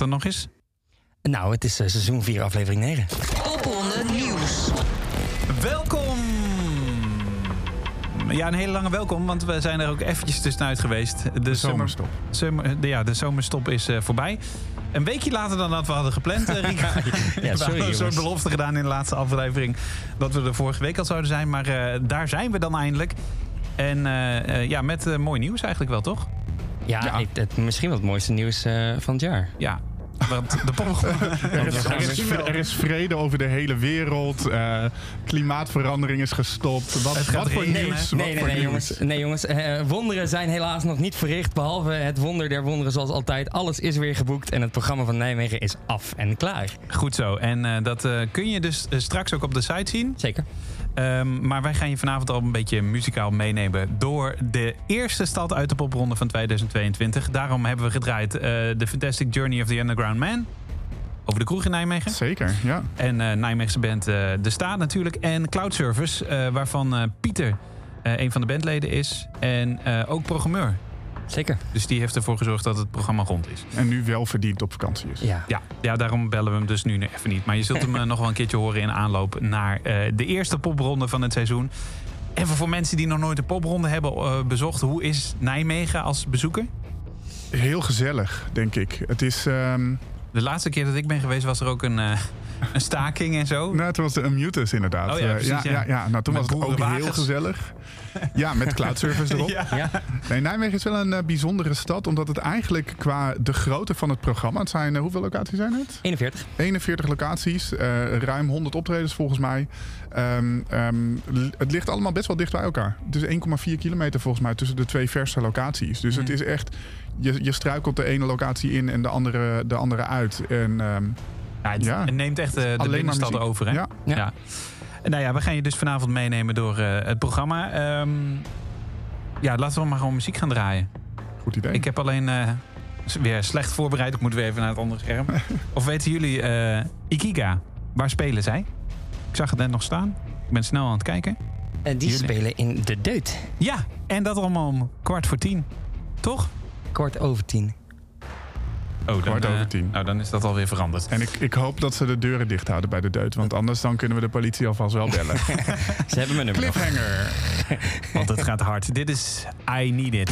Dan nog eens. Nou, het is eh, seizoen 4, aflevering 9. Popronde Nieuws. Welkom! Ja, een hele lange welkom, want we zijn er ook eventjes tussenuit geweest. De, zomerstop. Zomer, zomer- de- ja, de zomerstop is eh, voorbij. Een weekje later dan dat we hadden gepland, eh, Rika. we sorry, hadden een soort belofte gedaan in de laatste aflevering... dat we er vorige week al zouden zijn, maar eh, daar zijn we dan eindelijk. En eh, eh, ja, met mooi nieuws eigenlijk wel, toch? Ja, Ja. het, misschien wel het mooiste nieuws eh, van het jaar. Ja, de pop... Er is, er, is, er vrede over de hele wereld. eh, klimaatverandering is gestopt. Wat, wat voor nieuws? Nee, wat nee, voor nee, nieuws? jongens. Nee, jongens. eh, wonderen zijn helaas nog niet verricht. Behalve het wonder der wonderen zoals altijd. Alles is weer geboekt en het programma van Nijmegen is af en klaar. Goed zo. En eh, dat eh, kun je dus straks ook op de site zien. Zeker. Ehm, maar wij gaan je vanavond al een beetje muzikaal meenemen door de eerste stad uit de popronde van 2022. Daarom hebben we gedraaid eh The Fantastic Journey of the Underground Man. Over de kroeg in Nijmegen. Zeker, ja. En eh Nijmeegse band eh, De Staat natuurlijk. En Cloud Service, waarvan Pieter een van de bandleden is. En ook programmeur. Zeker. Dus die heeft ervoor gezorgd dat het programma rond is. En nu wel verdiend op vakantie is. Ja. Ja, ja, daarom bellen we hem dus nu even niet. Maar je zult hem eh, nog wel een keertje horen in aanloop naar eh, de eerste popronde van het seizoen. Even voor mensen die nog nooit een popronde hebben eh, bezocht, hoe is Nijmegen als bezoeker? Heel gezellig, denk ik. Het is... ehm De laatste keer dat ik ben geweest was er ook een, eh, een staking en zo. nou, toen was de Unmutus inderdaad. Oh ja, Eh, precies, ja, ja. ja, ja. Nou, toen Met was het ook heel gezellig. Ja, met cloud service erop. Ja. Nee, Nijmegen is wel een eh, bijzondere stad, omdat het eigenlijk qua de grootte van het programma... Het zijn, eh, hoeveel locaties zijn het? 41. 41 locaties, eh, ruim 100 optredens volgens mij. Ehm, ehm, het ligt allemaal best wel dicht bij elkaar. Het is 1,4 kilometer volgens mij tussen de twee verse locaties. Dus het Ja. is echt, je, je struikelt de ene locatie in en de andere, de andere uit. En ehm, Ja, het, Ja. het neemt echt eh, de binnenstad over, hè? Ja. Ja. En Nou ja, we gaan je dus vanavond meenemen door eh, het programma. Ehm, ja, laten we maar gewoon muziek gaan draaien. goed idee. Ik heb alleen eh, weer slecht voorbereid. Ik moet weer even naar het andere scherm. of weten jullie, eh, Ikiga, waar spelen zij? Ik zag het net nog staan. Ik ben snel aan het kijken. En die Jullie. spelen in De Deut. Ja, en dat allemaal om kwart voor tien. Toch? Kort over tien. Oh, dan, Kwart eh, over tien. Nou, dan is dat alweer veranderd. En ik, ik hoop dat ze de deuren dicht houden bij de deut. Want anders dan kunnen we de politie alvast wel bellen. Ze hebben mijn nummer. Cliffhanger. Want het gaat hard. Dit is I Need It.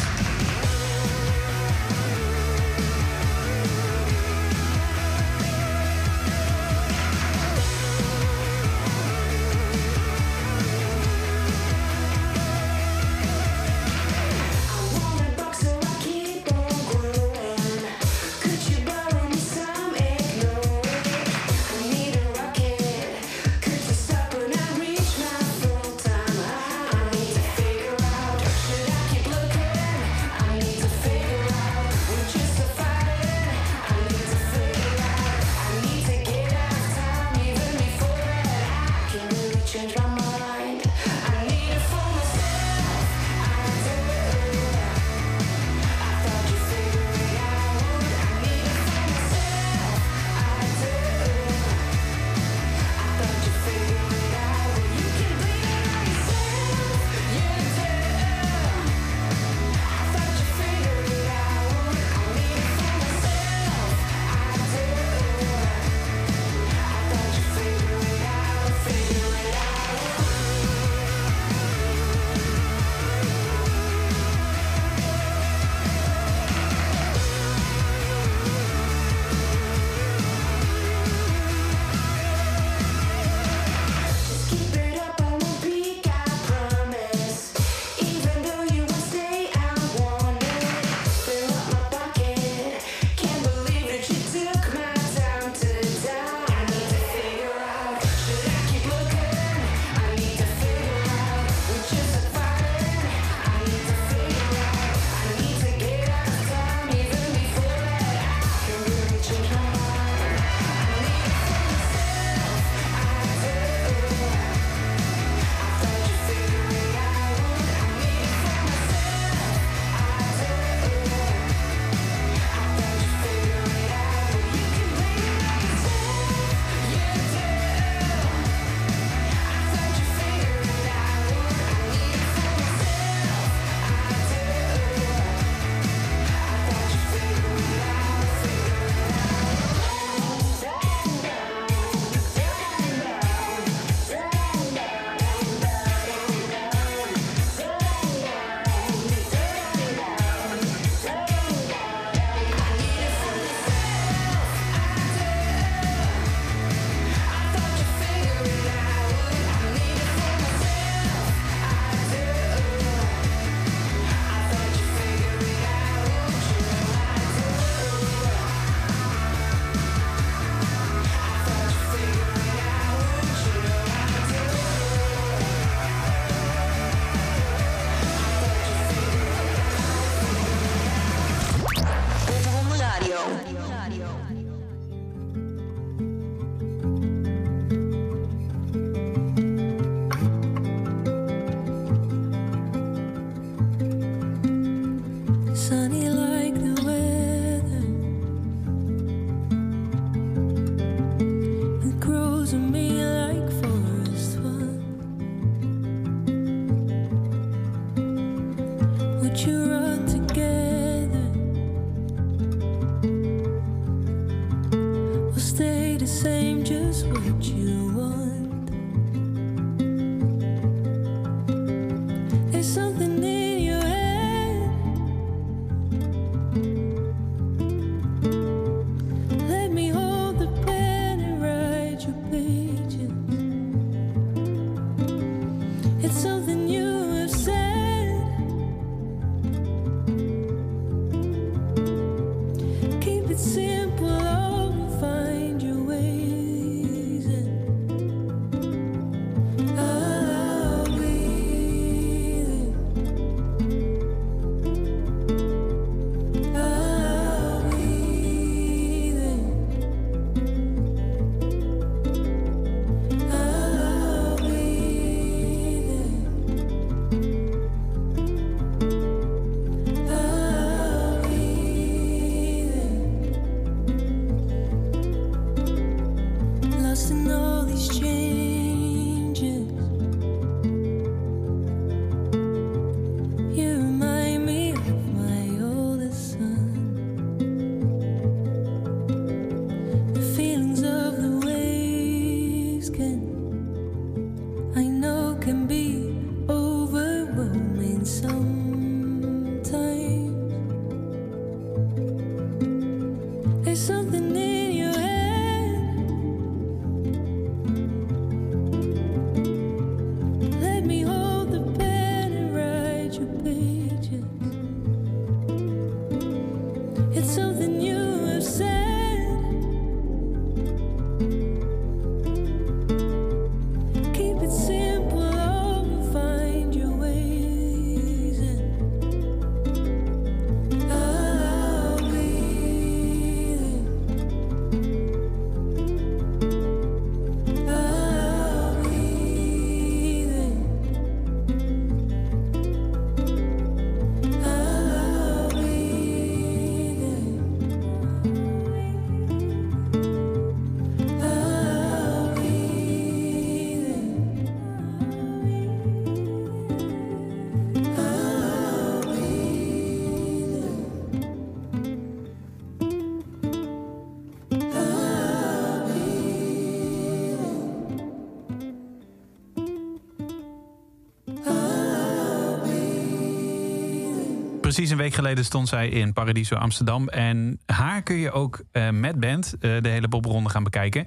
Precies een week geleden stond zij in Paradiso Amsterdam. En haar kun je ook eh, met band eh, de hele popronde gaan bekijken.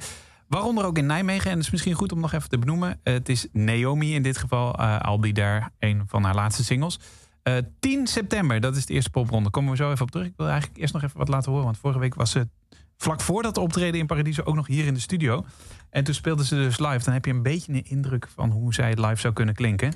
Waaronder ook in Nijmegen. En het is misschien goed om nog even te benoemen. Eh, het is Naomi in dit geval. eh I'll Be There, een van haar laatste singles. Eh, 10 september, dat is de eerste popronde. Komen we zo even op terug. Ik wil eigenlijk eerst nog even wat laten horen. Want vorige week was ze vlak voor dat optreden in Paradiso ook nog hier in de studio. En toen speelden ze dus live. Dan heb je een beetje een indruk van hoe zij live zou kunnen klinken.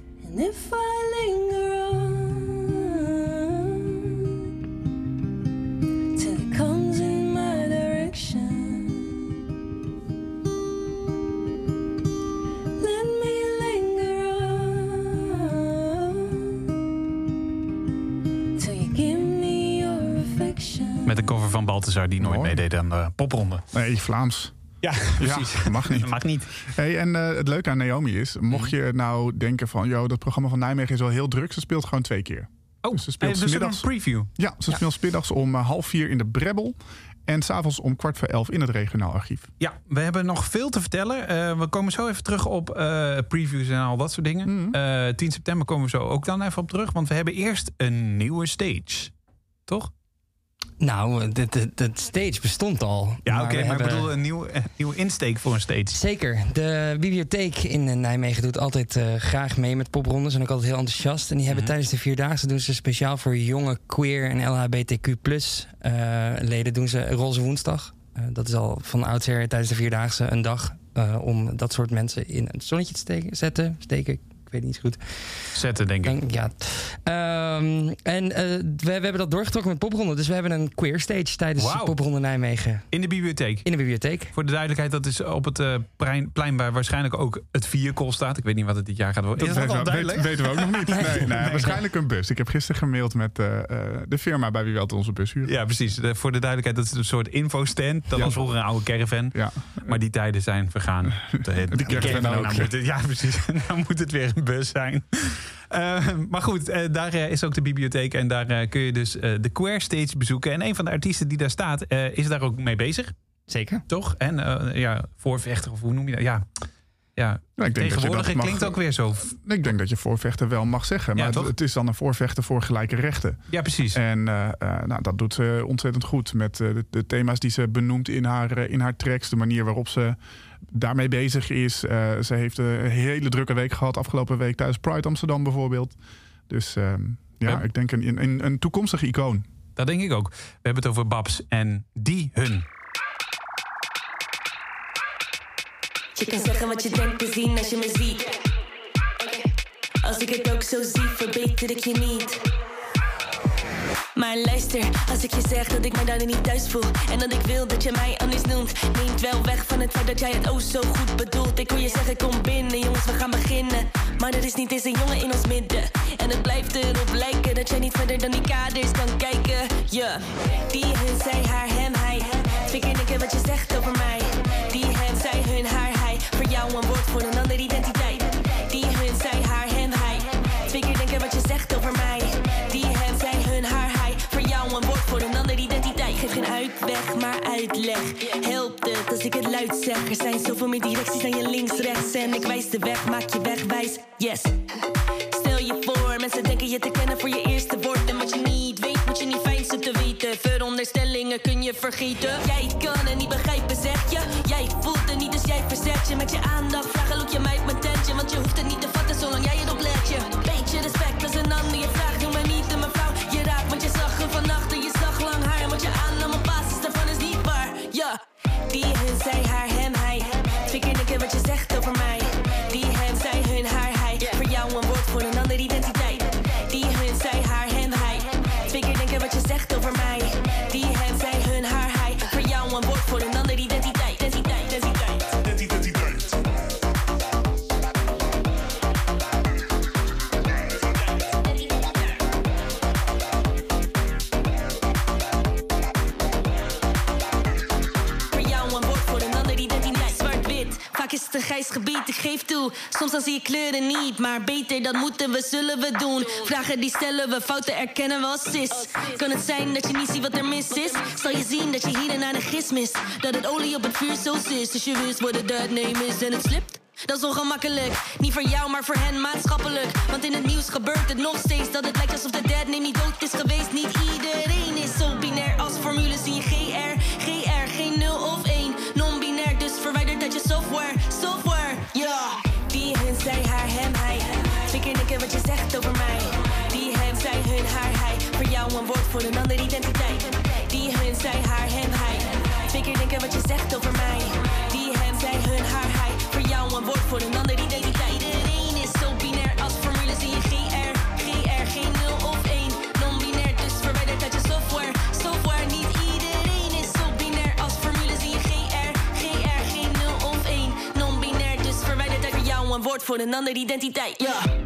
Balthazar die nooit meedeed aan de popronde. Nee, Vlaams. Ja, precies. Ja, mag niet. Mag niet. Hey, en eh, het leuke aan Naomi is, mocht je nou denken van... joh, dat programma van Nijmegen is wel heel druk. Ze speelt gewoon twee keer. Oh, Dus ze speelt eh, dus een middags. preview. Ja, ze speelt 's middags om eh, half vier in de Brebbel. En s'avonds om kwart voor elf in het regionaal archief. Ja, we hebben nog veel te vertellen. Eh, we komen zo even terug op previews en al dat soort dingen. Eh, 10 september komen we zo ook dan even op terug. Want we hebben eerst een nieuwe stage. Toch? Nou, de stage bestond al. Ja, oké. maar ik bedoel een nieuwe, een nieuwe insteek voor een stage. Zeker. De bibliotheek in eh, Nijmegen doet altijd eh, graag mee met poprondes. En ook altijd heel enthousiast. En die hebben Mhm. tijdens de Vierdaagse doen ze speciaal voor jonge queer en LHBTQ plus eh, leden doen ze Roze Woensdag. Eh, dat is al van oudsher tijdens de Vierdaagse een dag eh, om dat soort mensen in het zonnetje te steken, zetten, steken. Ik weet niet zo goed. Zetten, denk ik. Denk, ja. Ehm, en eh, we, we hebben dat doorgetrokken met popronde. Dus we hebben een queer stage tijdens de popronde Nijmegen In de bibliotheek. in de bibliotheek. Voor de duidelijkheid, dat is op het eh, plein, plein waar waarschijnlijk ook het vierkool staat. Ik weet niet wat het dit jaar gaat worden. Is dat weten, al we, duidelijk? weten, weten we ook nog niet. Nee, nee, waarschijnlijk een bus. Ik heb gisteren gemaild met eh, de firma bij wie we altijd onze bus huren. Ja, precies. De- voor de duidelijkheid, dat is een soort infostand. Dat Ja. was vroeger een oude caravan. Ja. Maar die tijden zijn vergaan. De, Die caravan nou, ook. nou moet het, ja, precies. Nou moet het weer een bus zijn. Eh, maar goed, eh, daar eh, is ook de bibliotheek. En daar eh, kun je dus eh, de Queer Stage bezoeken. En een van de artiesten die daar staat, eh, is daar ook mee bezig. Zeker. Toch? En eh, ja, voorvechter, of hoe noem je dat? Ja, ja. Nou, ik denk dat je tegenwoordig dat mag- klinkt ook weer zo. Ik denk dat je voorvechter wel mag zeggen. Maar het, het is dan een voorvechter voor gelijke rechten. Ja, precies. En eh, eh, nou, dat doet ze ontzettend goed. Met eh, de, de thema's die ze benoemt in haar, in haar tracks. De manier waarop ze daarmee bezig is. Eh, ze heeft een hele drukke week gehad. Afgelopen week tijdens Pride Amsterdam bijvoorbeeld. Dus ehm, ja, Ja. ik denk een, een, een toekomstige icoon. dat denk ik ook. We hebben het over Babs en die hun. Je kan zeggen wat je denkt te zien als je me ziet. Als ik het ook zo zie, verbeter ik je niet. Maar luister, als ik je zeg dat ik mij daarin niet thuis voel En dat ik wil dat je mij anders noemt Neemt wel weg van het feit dat jij het oh zo goed bedoelt. Ik hoor je zeggen kom binnen, jongens we gaan beginnen. Maar er is niet eens een jongen in ons midden. En het blijft erop lijken dat jij niet verder dan die kaders kan kijken. Ja, die hun, zij, haar, hem, hij. Twee keer wat je zegt over mij. Die hen, zij, hun, haar, hij. Voor jou een woord voor een andere identiteit uitweg, maar uitleg Helpt het als ik het luid zeg. Er zijn zoveel meer directies dan je links, rechts. En ik wijs de weg, maak je wegwijs, yes. Stel je voor, mensen denken je te kennen voor je eerste woord. En wat je niet weet, moet je niet fijn te weten. Veronderstellingen kun je vergeten Jij kan het niet begrijpen, zeg je. Jij voelt het niet, dus jij verzet je Met je aandacht, vragen look je mij op mijn tentje Want je hoeft het niet te vatten, zolang jij erop let je. Beetje respect als een ander je vraagt gebied, ik geef toe. Soms dan zie je kleuren niet, maar beter dat moeten we, zullen we doen. Vragen die stellen we, fouten erkennen we als cis. Kan het zijn dat je niet ziet wat er mis is? Zal je zien dat je hier en daar de gist mist? Dat het olie op het vuur zo is, dus je wist wat de dead name is en het slipt. Dat is ongemakkelijk, niet voor jou, maar voor hen maatschappelijk. Want in het nieuws gebeurt het nog steeds dat het lijkt alsof de dead name niet dood is geweest. Niet iedereen is zo binair als formules zie je over mij. Die hem, zij, hun, haar, hij. Voor jou een woord voor een andere identiteit. Die hun, zij, haar, hem, hij. Twee keer denken wat je zegt over mij. Die hem, zij, hun, haar, hij. Voor jou een woord voor een andere identiteit. Iedereen is zo binair als formules in je GR. GR, geen 0 of 1. Non-binair, dus verwijderd uit je software. Software, niet iedereen is zo binair als formules in je GR. GR, geen 0 of 1. Non-binair, dus verwijderd uit voor jou een woord voor een andere identiteit. Ja.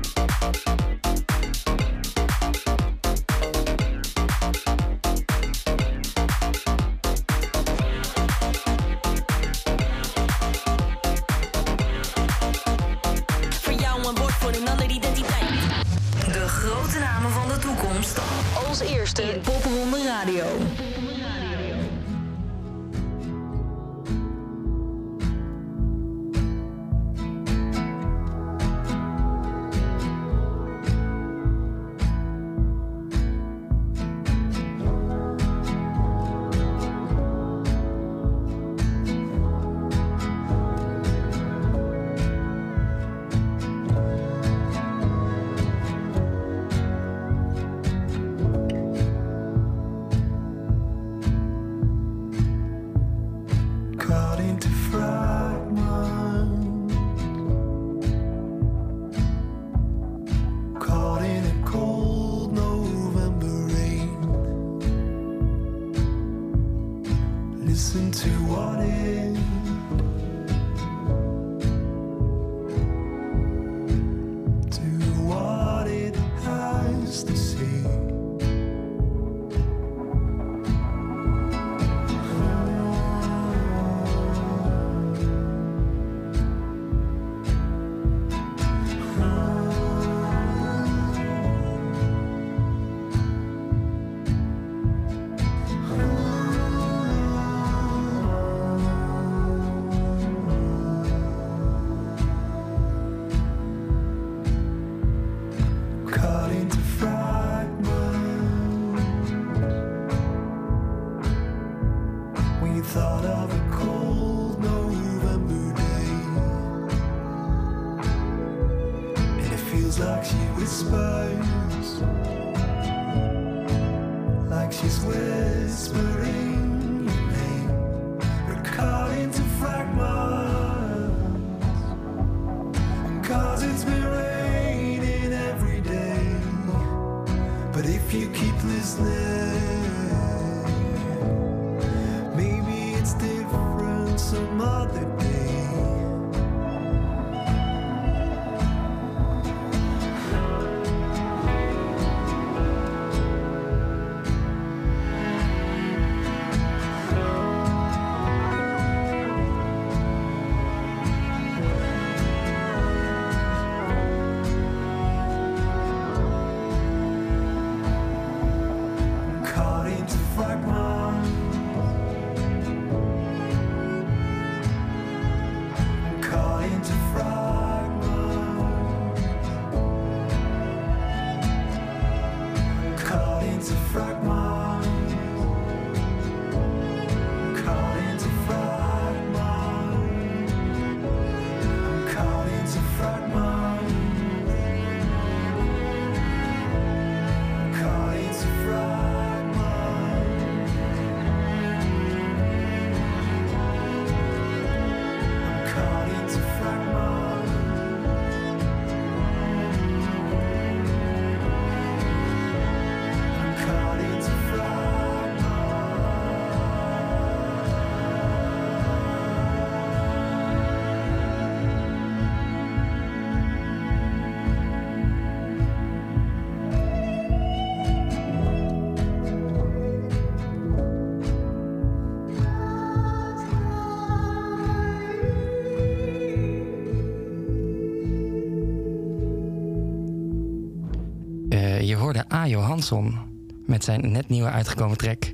Met zijn net nieuwe uitgekomen track.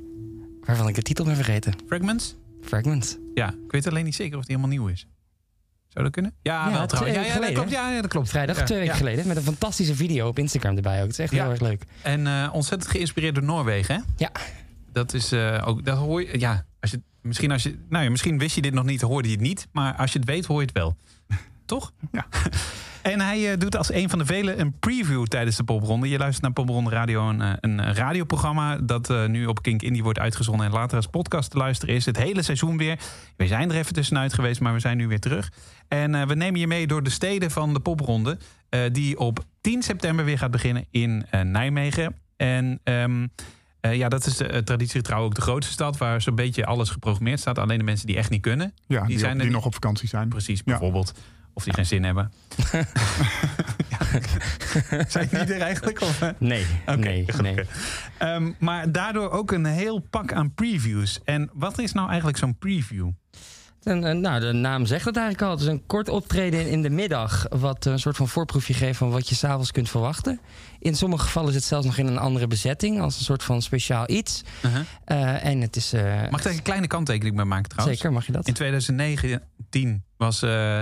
Waarvan ik de titel ben vergeten. Fragments? Fragments. Ja, ik weet alleen niet zeker of die helemaal nieuw is. Zou dat kunnen? Ja, Ja, wel trouwens. Ja, ja, dat klopt. Ja, dat klopt. Vrijdag twee weken geleden. Met een fantastische video op Instagram erbij ook. Het is echt heel erg leuk. En eh, ontzettend geïnspireerd door Noorwegen, hè? Ja. Dat is eh, ook, dat hoor je, ja, als je, misschien als je, nou ja, misschien wist je dit nog niet, hoorde je het niet. Maar als je het weet, hoor je het wel. Toch? Ja. En hij eh, doet als een van de velen een preview tijdens de popronde. Je luistert naar Popronde Radio, een, eh, een radioprogramma dat eh, nu op Kink Indie wordt uitgezonden en later als podcast te luisteren is. Het hele seizoen weer. We zijn er even tussenuit geweest, maar we zijn nu weer terug. En we nemen je mee door de steden van de popronde, die op 10 september weer gaat beginnen in Nijmegen. En ehm, eh, ja, dat is uh, traditiegetrouw ook de grootste stad waar zo'n beetje alles geprogrammeerd staat. Alleen de mensen die echt niet kunnen. Ja, die, zijn op- die nog op vakantie zijn. Precies, Ja. Of die geen zin hebben. Ja. Zijn die er eigenlijk? Of? Nee, Oké, nee, nee. Ehm, maar daardoor ook een heel pak aan previews. En wat is nou eigenlijk zo'n preview? En, nou, de naam zegt het eigenlijk al. Het is een kort optreden in de middag. Wat een soort van voorproefje geeft van wat je s'avonds kunt verwachten. In sommige gevallen is het zelfs nog in een andere bezetting. Als een soort van speciaal iets. Uh-huh. Eh, en het is... eh, Mag ik daar een kleine kanttekening bij maken trouwens? Zeker, mag je dat? In 2019 was eh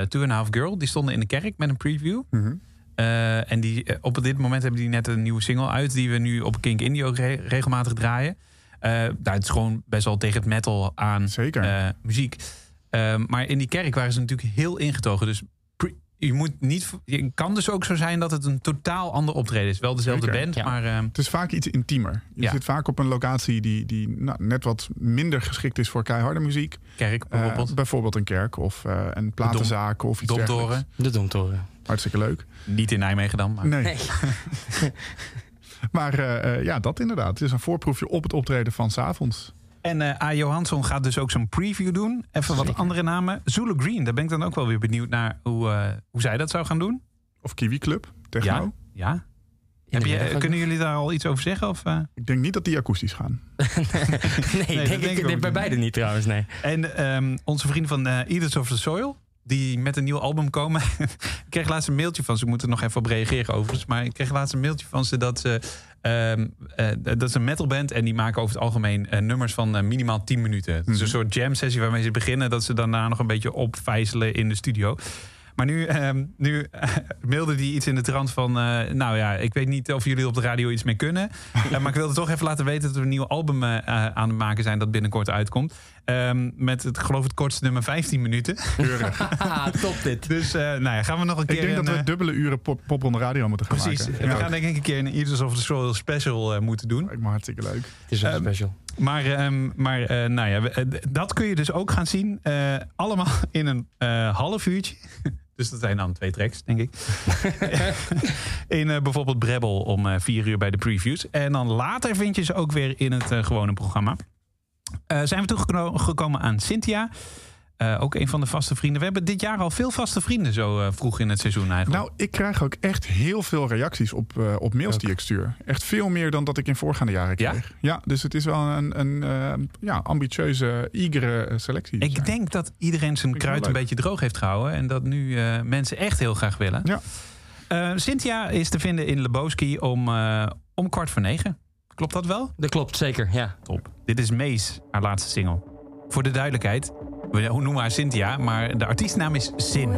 eh Two and a Half Girl. Die stonden in de kerk met een preview. Mhm. Eh, en die, op dit moment hebben die net een nieuwe single uit... die we nu op Kink Indie ook re- regelmatig draaien. Eh daar het is gewoon best wel tegen het metal aan Zeker. eh, muziek. Eh, maar in die kerk waren ze natuurlijk heel ingetogen. Dus je moet niet... Het kan dus ook zo zijn dat het een totaal ander optreden is. Wel dezelfde Zeker. band, Ja. maar... eh, Het is vaak iets intiemer. Je Ja. zit vaak op een locatie die, die nou, net wat minder geschikt is voor keiharde muziek. kerk Eh, bijvoorbeeld. bijvoorbeeld een kerk of eh, een platenzaak of iets Domtoren. dergelijks. De Domtoren. Hartstikke leuk. Niet in Nijmegen dan, maar... Nee. Nee. Maar eh, eh, ja, dat inderdaad. Het is een voorproefje op het optreden van s'avonds. En eh A. Johansson gaat dus ook zo'n preview doen. Even wat Zeker. andere namen. Zulu Green, daar ben ik dan ook wel weer benieuwd naar hoe, eh, hoe zij dat zou gaan doen. Of Kiwi Club, techno. Ja. Ja. Heb je, kunnen jullie daar al iets over zeggen? Of, eh? Ik denk niet dat die akoestisch gaan. nee, denk denk ik, ik bij beide niet trouwens, nee. En ehm, onze vriend van eh Eaters of the Soil, die met een nieuw album komen. ik kreeg laatst een mailtje van ze. Ik moet er nog even op reageren overigens. Maar ik kreeg laatst een mailtje van ze dat ze... ehm, eh, dat is een metalband en die maken over het algemeen eh, nummers van eh, minimaal 10 minuten. Het is een Mhm. soort jam sessie waarmee ze beginnen. Dat ze daarna nog een beetje opvijzelen in de studio. Maar nu, ehm, nu eh, mailde hij iets in de trant van... eh, nou ja, ik weet niet of jullie op de radio iets mee kunnen. Eh, maar ik wilde toch even laten weten dat we een nieuw album aan het maken zijn... dat binnenkort uitkomt. Ehm, met, het, ik geloof het kortste nummer 15 minuten. Haha, top dit. Dus eh, nou ja, gaan we nog een keer... Ik denk dat een, we dubbele uren pop, pop on de radio moeten gaan Precies. maken. We gaan denk ik een keer een Eaters of the Soil special moeten doen. Lijkt me hartstikke leuk. Het is wel Ehm, special. Maar, ehm, maar eh, nou ja, dat kun je dus ook gaan zien. eh, allemaal in een eh, half uurtje. Dus dat zijn dan twee tracks, denk ik. in eh, bijvoorbeeld Brebbel om eh, vier uur bij de previews. En dan later vind je ze ook weer in het eh, gewone programma. Zijn we toegekomen aan Cynthia. Eh, ook een van de vaste vrienden. We hebben dit jaar al veel vaste vrienden zo eh, vroeg in het seizoen eigenlijk. Nou, ik krijg ook echt heel veel reacties op, eh, op mails die ik stuur. Echt veel meer dan dat ik in voorgaande jaren Ja? kreeg. Ja, dus het is wel een, een eh, ja, ambitieuze, igere selectie. ik denk dat iedereen zijn kruid een beetje droog heeft gehouden. En dat nu eh, mensen echt heel graag willen. Ja. Eh, Cynthia is te vinden in Lebowski om, eh, om kwart voor negen. Klopt dat wel? Dat klopt, zeker. Ja. Top. Dit is Mees, haar laatste single. Voor de duidelijkheid, we noemen haar Cynthia, maar de artiestnaam is Sin.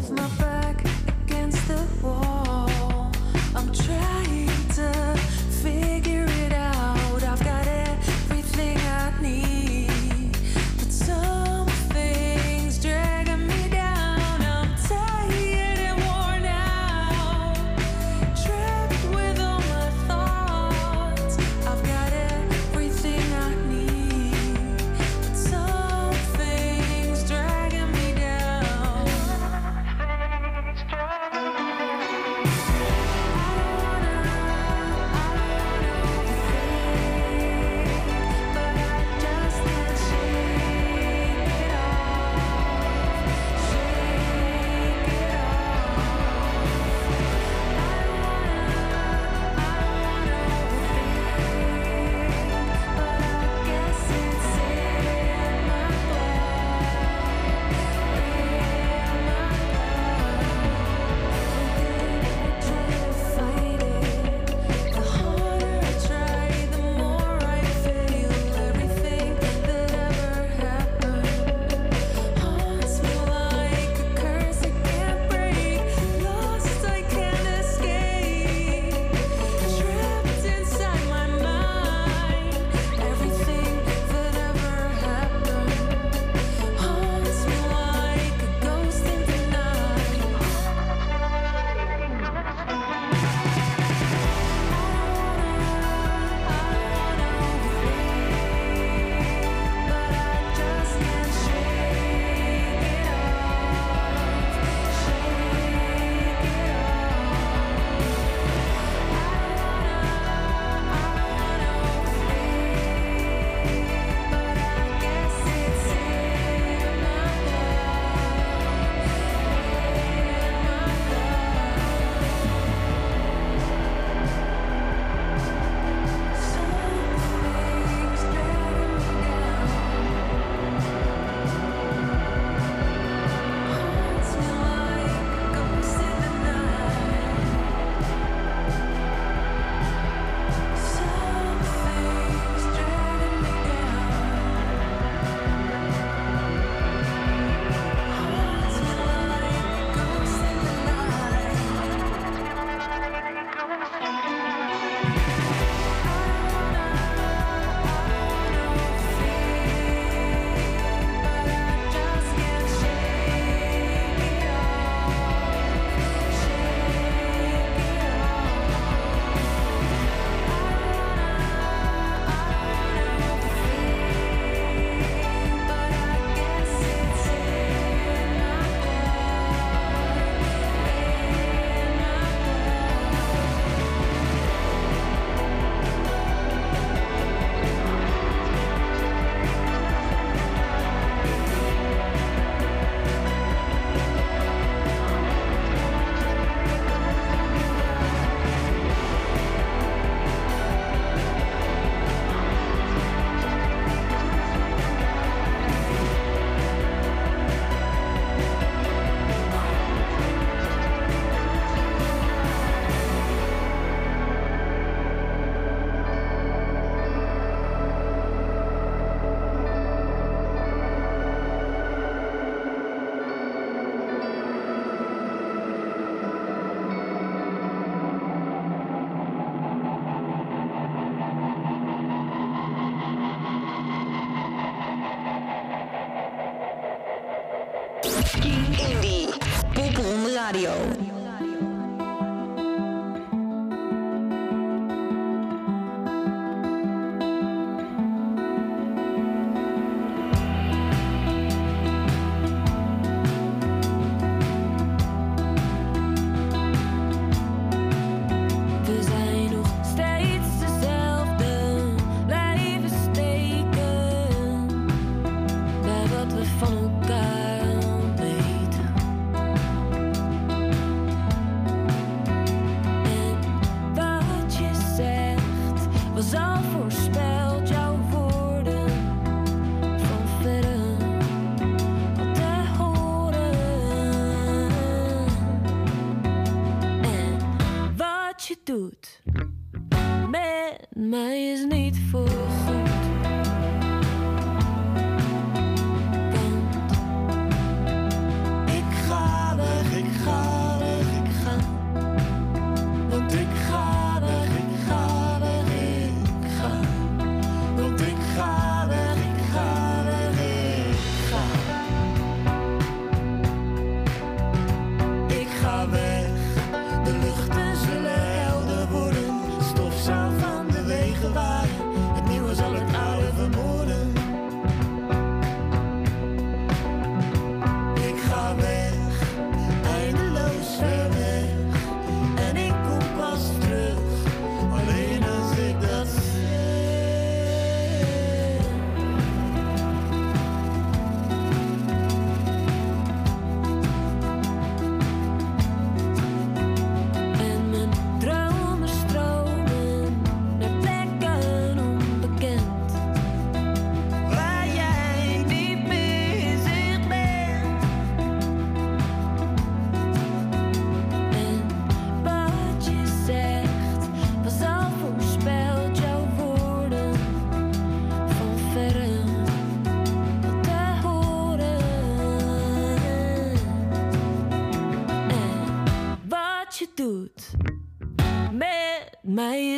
Met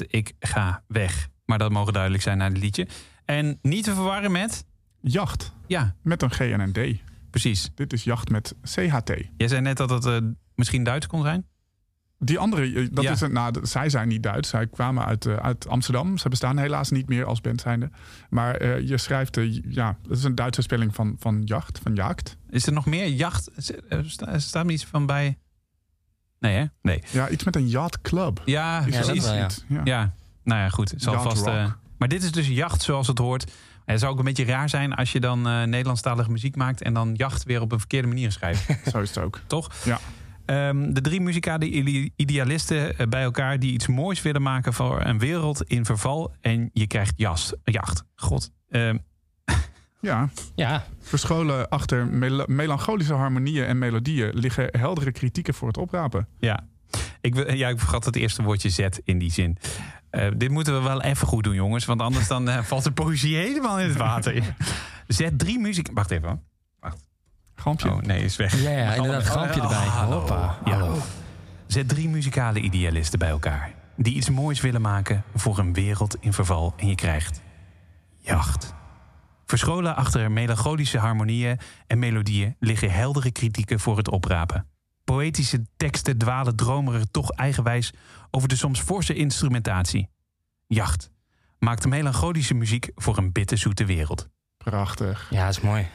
Ik ga weg. Maar dat mogen duidelijk zijn naar het liedje. En niet te verwarren met... Jacht, Ja, met een G en een D. precies. Dit is jacht met CHT. Jij zei net dat het eh, misschien Duits kon zijn. Die andere, eh, dat Ja. is een, nou, zij zijn niet Duits. Zij kwamen uit, eh, uit Amsterdam. Ze bestaan helaas niet meer als band zijnde. Maar je schrijft, ja, het is een Duitse spelling van, van jacht, van jacht. Is er nog meer jacht? Staat er iets van bij? Nee, hè? Nee. Ja, iets met een yacht club. Ja, Is Ja, dat wel, ja. iets? Ja. Ja, nou ja, goed. Zal vast. eh, maar dit is dus jacht zoals het hoort. En het zou ook een beetje raar zijn als je dan eh Nederlandstalige muziek maakt en dan jacht weer op een verkeerde manier schrijft. Zo is het ook. toch? Ja. Ehm, de drie muzikale idealisten eh, bij elkaar die iets moois willen maken voor een wereld in verval. En je krijgt jas, jacht. God. Ehm, Ja, Ja, verscholen achter mel- melancholische harmonieën en melodieën liggen heldere kritieken voor het oprapen. ja. Ik, wil- ja, ik vergat het eerste woordje Z in die zin. Eh, dit moeten we wel even goed doen, jongens. Want anders dan eh, valt de poëzie helemaal in het water. Zet drie muziek... Wacht even. hoor. Gampje. Oh, nee, is weg. Ja, ja inderdaad. Oh, Grampje oh, erbij. hallo. Hoppa. Ja. Hallo. Zet drie muzikale idealisten bij elkaar. Die iets moois willen maken voor een wereld in verval. En je krijgt jacht. Verscholen achter melancholische harmonieën en melodieën liggen heldere kritieken voor het oprapen. Poëtische teksten dwalen dromerig toch eigenwijs over de soms forse instrumentatie. Jacht maakt melancholische muziek voor een bitterzoete wereld. Prachtig. Ja, is mooi.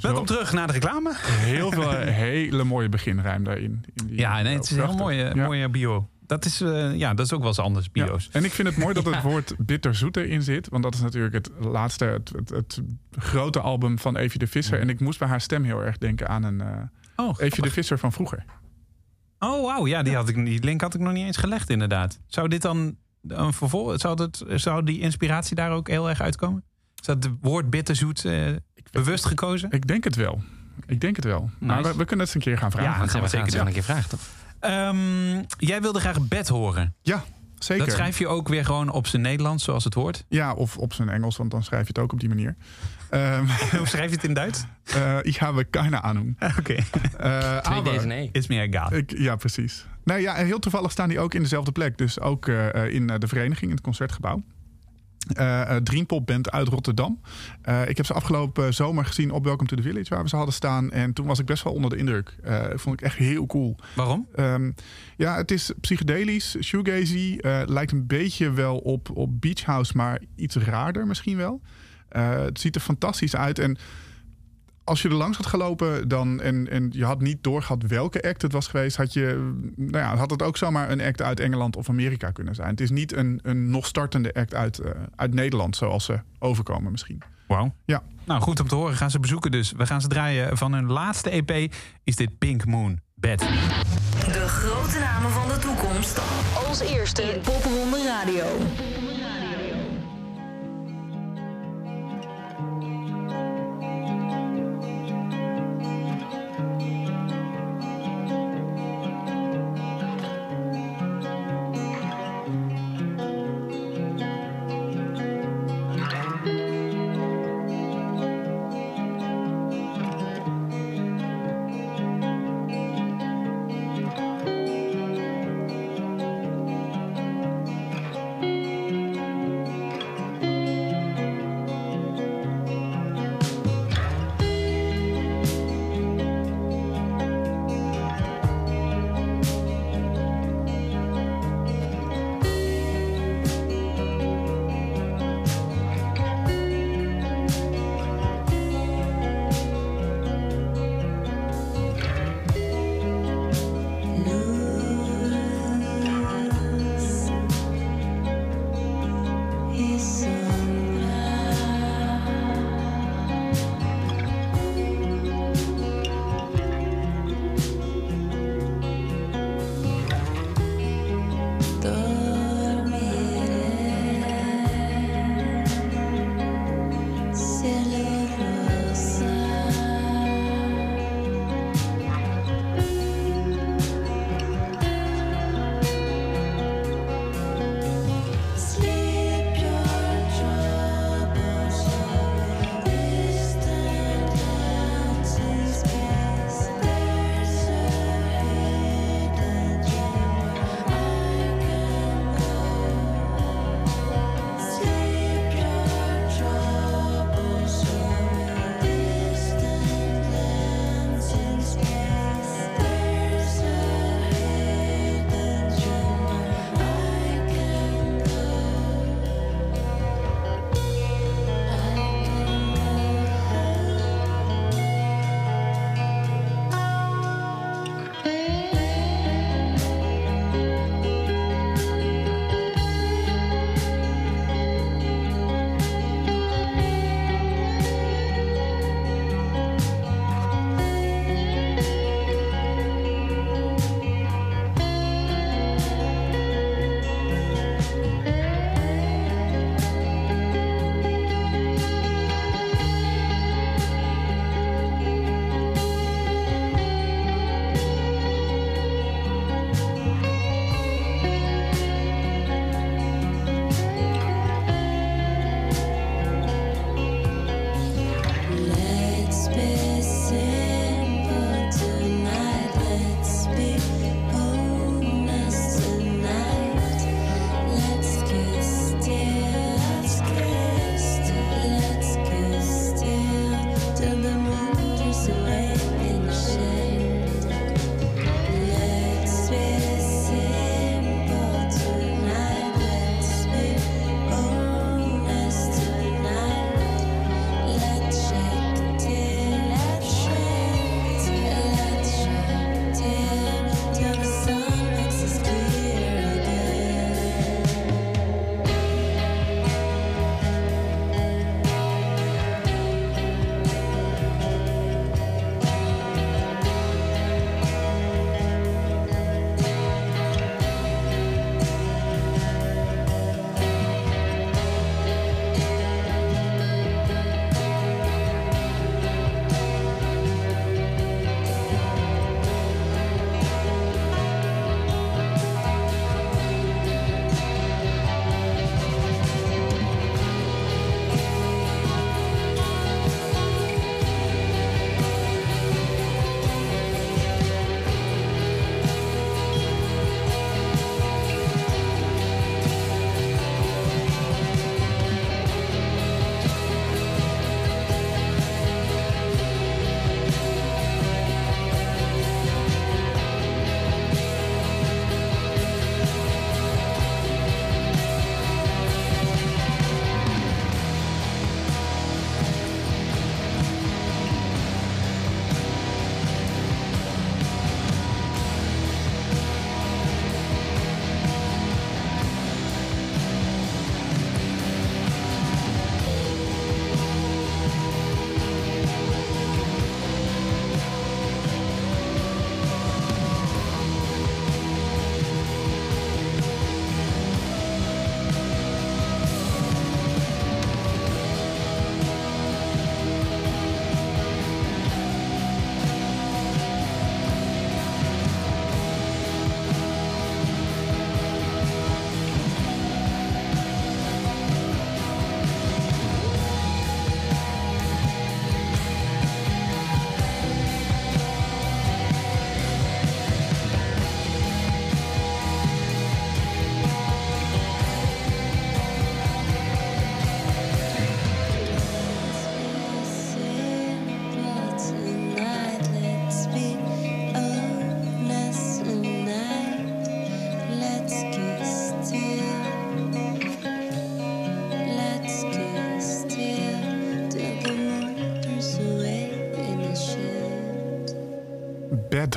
Welkom terug naar de reclame. Heel veel hele mooie beginruim daarin. In die- Ja, nee, het is een heel mooie, Ja. mooie bio. Dat is, eh, ja, dat is ook wel eens anders, Ja. bio's. En ik vind het mooi dat het Ja. woord bitterzoet erin zit. Want dat is natuurlijk het laatste, het, het, het grote album van Evie de Visser. En ik moest bij haar stem heel erg denken aan een eh Oh, Evie de. Visser van vroeger. oh wauw. Ja, die, had ik, die link had ik nog niet eens gelegd, inderdaad. Zou dit dan een vervolg... Zou, dat, zou die inspiratie daar ook heel erg uitkomen? Is dat het woord bitterzoet eh bewust gekozen? Ik denk het wel. Ik denk het wel. Maar we, we kunnen het eens een keer gaan vragen. Ja, dat gaan we gaan zeker het doen. een keer vragen, toch? Ehm, jij wilde graag bed horen. zeker. Dat schrijf je ook weer gewoon op zijn Nederlands, zoals het hoort. Ja, of op zijn Engels, want dan schrijf je het ook op die manier. Ehm Hoe schrijf je het in Duits? eh, ik habe keine Ahnung. Oké. Eh, Twee. Is me egal. Ik, ja, precies. Nee, ja, en heel toevallig staan die ook in dezelfde plek. Dus ook eh, eh, in eh, de vereniging, in het concertgebouw. Eh, Dreampop Band uit Rotterdam. Eh, ik heb ze afgelopen zomer gezien op Welcome to the Village, waar we ze hadden staan. En toen was ik best wel onder de indruk. Eh vond ik echt heel cool. Waarom? Ehm, ja, het is psychedelisch, shoegazy. lijkt een beetje wel op, op Beach House, maar iets raarder misschien wel. Het ziet er fantastisch uit. En als je er langs had gelopen dan, en, en je had niet doorgehad welke act het was geweest, had, je, nou ja, had het ook zomaar een act uit Engeland of Amerika kunnen zijn. Het is niet een, een nog startende act uit, eh, uit Nederland, zoals ze overkomen misschien. Wauw. Ja. Nou, goed om te horen. Gaan ze bezoeken dus. We gaan ze draaien. Van hun laatste EP is dit Pink Moon Bed. De grote namen van de toekomst. Als eerste in Popronde Radio.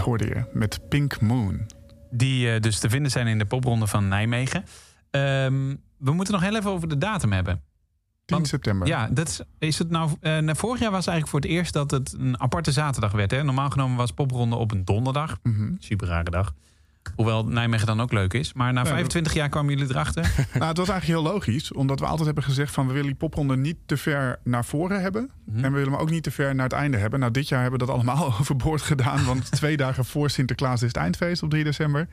Hoorde je met Pink Moon. Die eh, dus te vinden zijn in de popronde van Nijmegen. Ehm, we moeten nog heel even over de datum hebben. 10 Want- september. Ja, dat is, is het nou. eh, nou, vorig jaar was eigenlijk voor het eerst dat het een aparte zaterdag werd. Hè? Normaal genomen was popronde op een donderdag. Mhm. Super rare dag. Hoewel Nijmegen dan ook leuk is. Maar na Nee, 25 jaar kwamen jullie erachter. Nou, het was eigenlijk heel logisch, omdat we altijd hebben gezegd van we willen die popronde niet te ver naar voren hebben. Mhm. En we willen hem ook niet te ver naar het einde hebben. Nou, dit jaar hebben we dat allemaal overboord gedaan, want twee dagen voor Sinterklaas is het eindfeest op 3 december.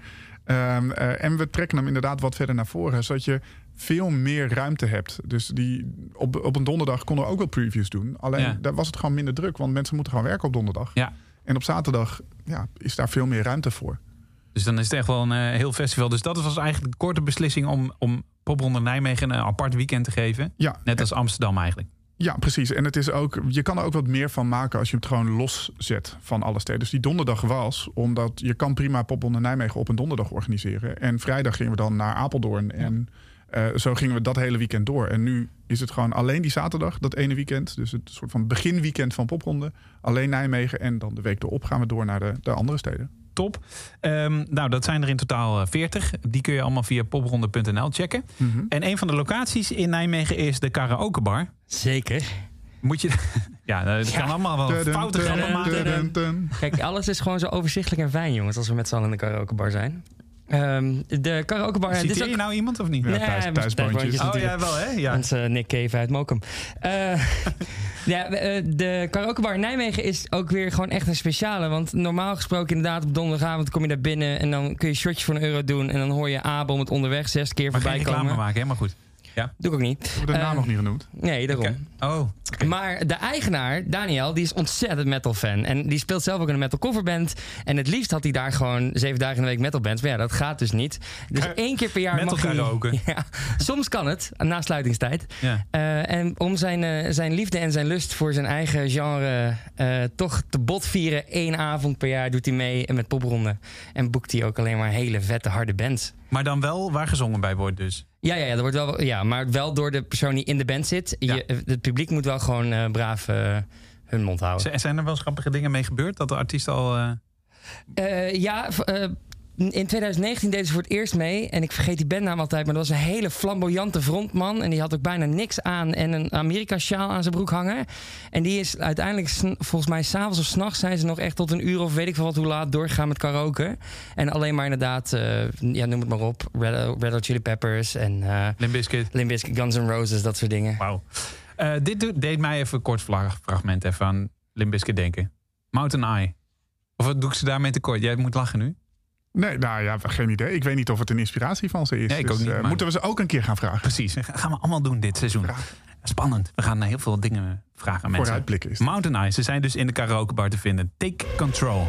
Ehm, eh, en we trekken hem inderdaad wat verder naar voren, zodat je veel meer ruimte hebt. Dus die, op, op een donderdag konden we ook wel previews doen. Alleen Ja. daar was het gewoon minder druk, want mensen moeten gewoon werken op donderdag. Ja. En op zaterdag ja, is daar veel meer ruimte voor. Dus dan is het echt wel een eh, heel festival. Dus dat was eigenlijk de korte beslissing om, om popronde Nijmegen een apart weekend te geven. Ja, Net als Amsterdam eigenlijk. Ja, precies. En het is ook, je kan er ook wat meer van maken als je het gewoon loszet van alle steden. Dus die donderdag was, omdat je kan prima Popronde Nijmegen op een donderdag organiseren. En vrijdag gingen we dan naar Apeldoorn. En eh, zo gingen we dat hele weekend door. En nu is het gewoon alleen die zaterdag, dat ene weekend. Dus het soort van beginweekend van Popronde. Alleen Nijmegen. En dan de week erop gaan we door naar de, de andere steden. Top. Ehm, nou, dat zijn er in totaal eh, 40. Die kun je allemaal via popronde.nl checken. Mhm. En een van de locaties in Nijmegen is de karaokebar. Zeker. Moet je. Ja, dat kan allemaal wel fouten grappen maken. Kijk, alles is gewoon zo overzichtelijk en fijn, jongens, als we met z'n allen in de karaokebar zijn. Ehm, de karaokebar... Citeer ook- je nou iemand of niet? Ja, Nee, thuis- maar thuisboontjes. thuisboontjes Oh ja, wel hè? Ja. Onze Nick Cave uit Mokum. Eh, ja, eh, de karaokebar in Nijmegen is ook weer gewoon echt een speciale. Want normaal gesproken inderdaad op donderdagavond kom je daar binnen... en dan kun je een shotje voor een euro doen... en dan hoor je Abel met onderweg zes keer Maar geen voorbij reclame komen. maken, hè? Maar goed. Doe ik ook niet. Hebben de naam Eh, nog niet genoemd. Nee, daarom. Oh, Maar de eigenaar, Daniel, die is ontzettend metal fan. En die speelt zelf ook in een metal coverband. En het liefst had hij daar gewoon zeven dagen in de week metal bands. Maar ja, dat gaat dus niet. Dus Ka- één keer per jaar metal mag hij... karaoke. Ja, soms kan het, na sluitingstijd. ja. Eh, en om zijn, eh, zijn liefde en zijn lust voor zijn eigen genre eh, toch te bot vieren... één avond per jaar doet hij mee met popronden. En boekt hij ook alleen maar hele vette, harde bands. Maar dan wel waar gezongen bij wordt dus. Ja, ja, ja, dat wordt wel, ja, maar wel door de persoon die in de band zit. Ja. Je, het publiek moet wel gewoon eh, braaf eh, hun mond houden. Z- Zijn er wel eens grappige dingen mee gebeurd? Dat de artiest al... eh, ja, in 2019 deden ze voor het eerst mee. En ik vergeet die bandnaam altijd. Maar dat was een hele flamboyante frontman. En die had ook bijna niks aan. En een Amerika-sjaal aan zijn broek hangen. En die is uiteindelijk, volgens mij s'avonds of s'nachts... zijn ze nog echt tot een uur of weet ik veel wat hoe laat doorgegaan met karaoke. En alleen maar inderdaad, eh, ja, noem het maar op. Red, Red Hot Chili Peppers en eh Limp Bizkit. Limp Bizkit, Guns N' Roses, dat soort dingen. Wauw. Eh, dit deed mij even een kort fragment even aan Limp Bizkit denken. Mountain Eye. Of wat doe ik ze daarmee tekort? Jij moet lachen nu. Nee, nou ja, geen idee. Ik weet niet of het een inspiratie van ze is. Nee, ik Dus, ook niet, eh, maar- Moeten we ze ook een keer gaan vragen? Precies. Gaan we allemaal doen dit seizoen. Spannend. We gaan naar heel veel dingen vragen aan mensen. Vooruitblikken is het. Mountain Eye. Ze zijn dus in de karaokebar te vinden. Take control.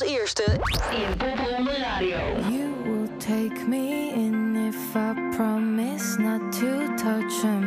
Als eerste in Popronde Radio. You will take me in if I promise not to touch a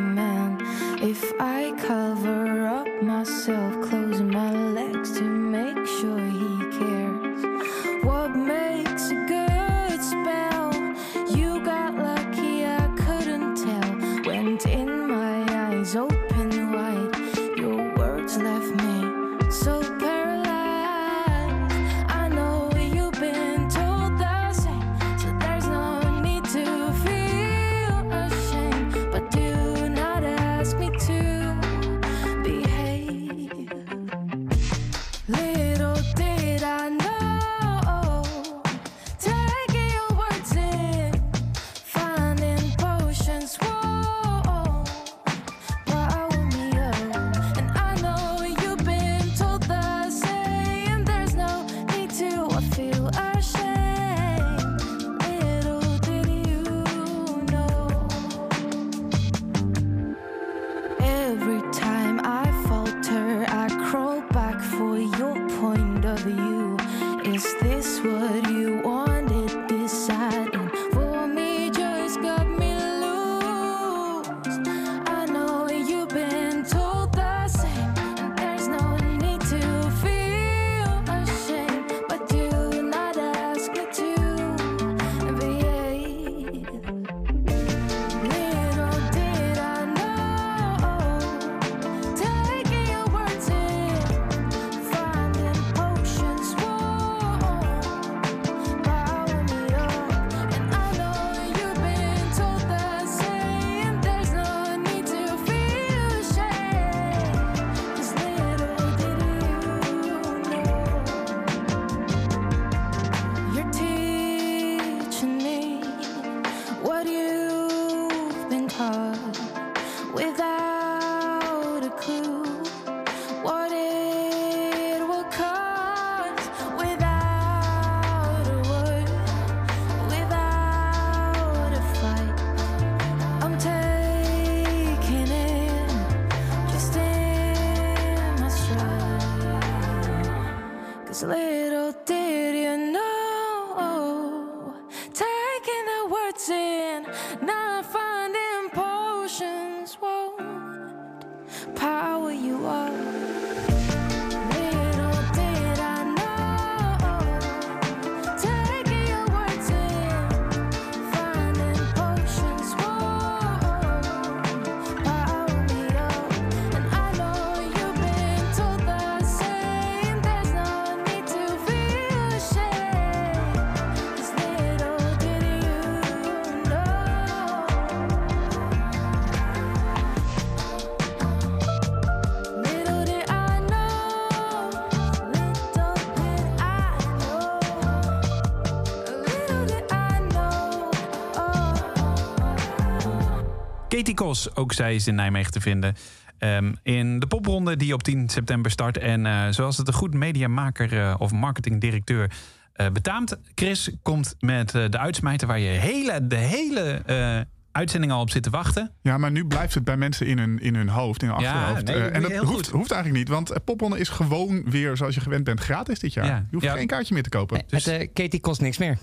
Ook zij is in Nijmegen te vinden. Ehm, in de popronde die op 10 september start. En eh, zoals het een goed mediamaker eh, of marketingdirecteur eh betaamt... Chris komt met de uitsmijter waar je hele, de hele eh, uitzending al op zit te wachten. Ja, maar nu blijft het bij mensen in hun, in hun hoofd, in hun Ja, achterhoofd. nee, en dat heel hoeft, goed. hoeft eigenlijk niet, want Popronde is gewoon weer zoals je gewend bent gratis dit jaar. Ja. Je hoeft Ja. geen kaartje meer te kopen. Het, eh, Katie kost niks meer.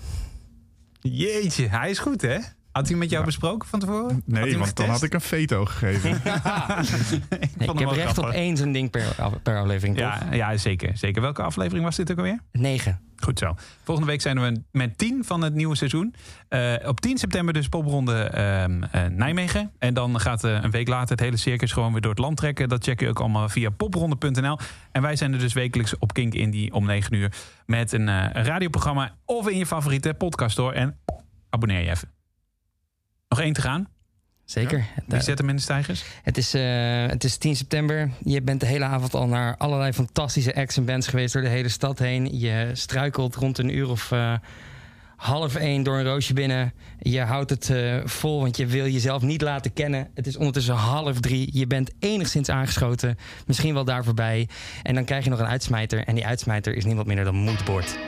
Jeetje, hij is goed hè? Had hij met jou besproken van tevoren? Nee, want dan had ik een veto gegeven. Ik Nee, ik heb recht op één zo'n ding per, per aflevering, toch? Ja, ja zeker, zeker. Welke aflevering was dit ook alweer? Negen. Goed zo. Volgende week zijn we met 10 van het nieuwe seizoen. Eh, op 10 september dus popronde ehm, eh, Nijmegen. En dan gaat eh, een week later het hele circus gewoon weer door het land trekken. Dat check je ook allemaal via popronde.nl. En wij zijn er dus wekelijks op Kink Indie om 9 uur. Met een, eh, een radioprogramma of in je favoriete podcast hoor. En abonneer je even. Nog één te gaan. Zeker. Wie zet hem in de stijgers? Het is, eh, het is 10 september. Je bent de hele avond al naar allerlei fantastische acts en bands geweest door de hele stad heen. Je struikelt rond een uur of eh, half één door een roosje binnen. Je houdt het eh, vol, want je wil jezelf niet laten kennen. Het is ondertussen half drie. Je bent enigszins aangeschoten. Misschien wel daar voorbij. En dan krijg je nog een uitsmijter. En die uitsmijter is niemand minder dan Moodboard.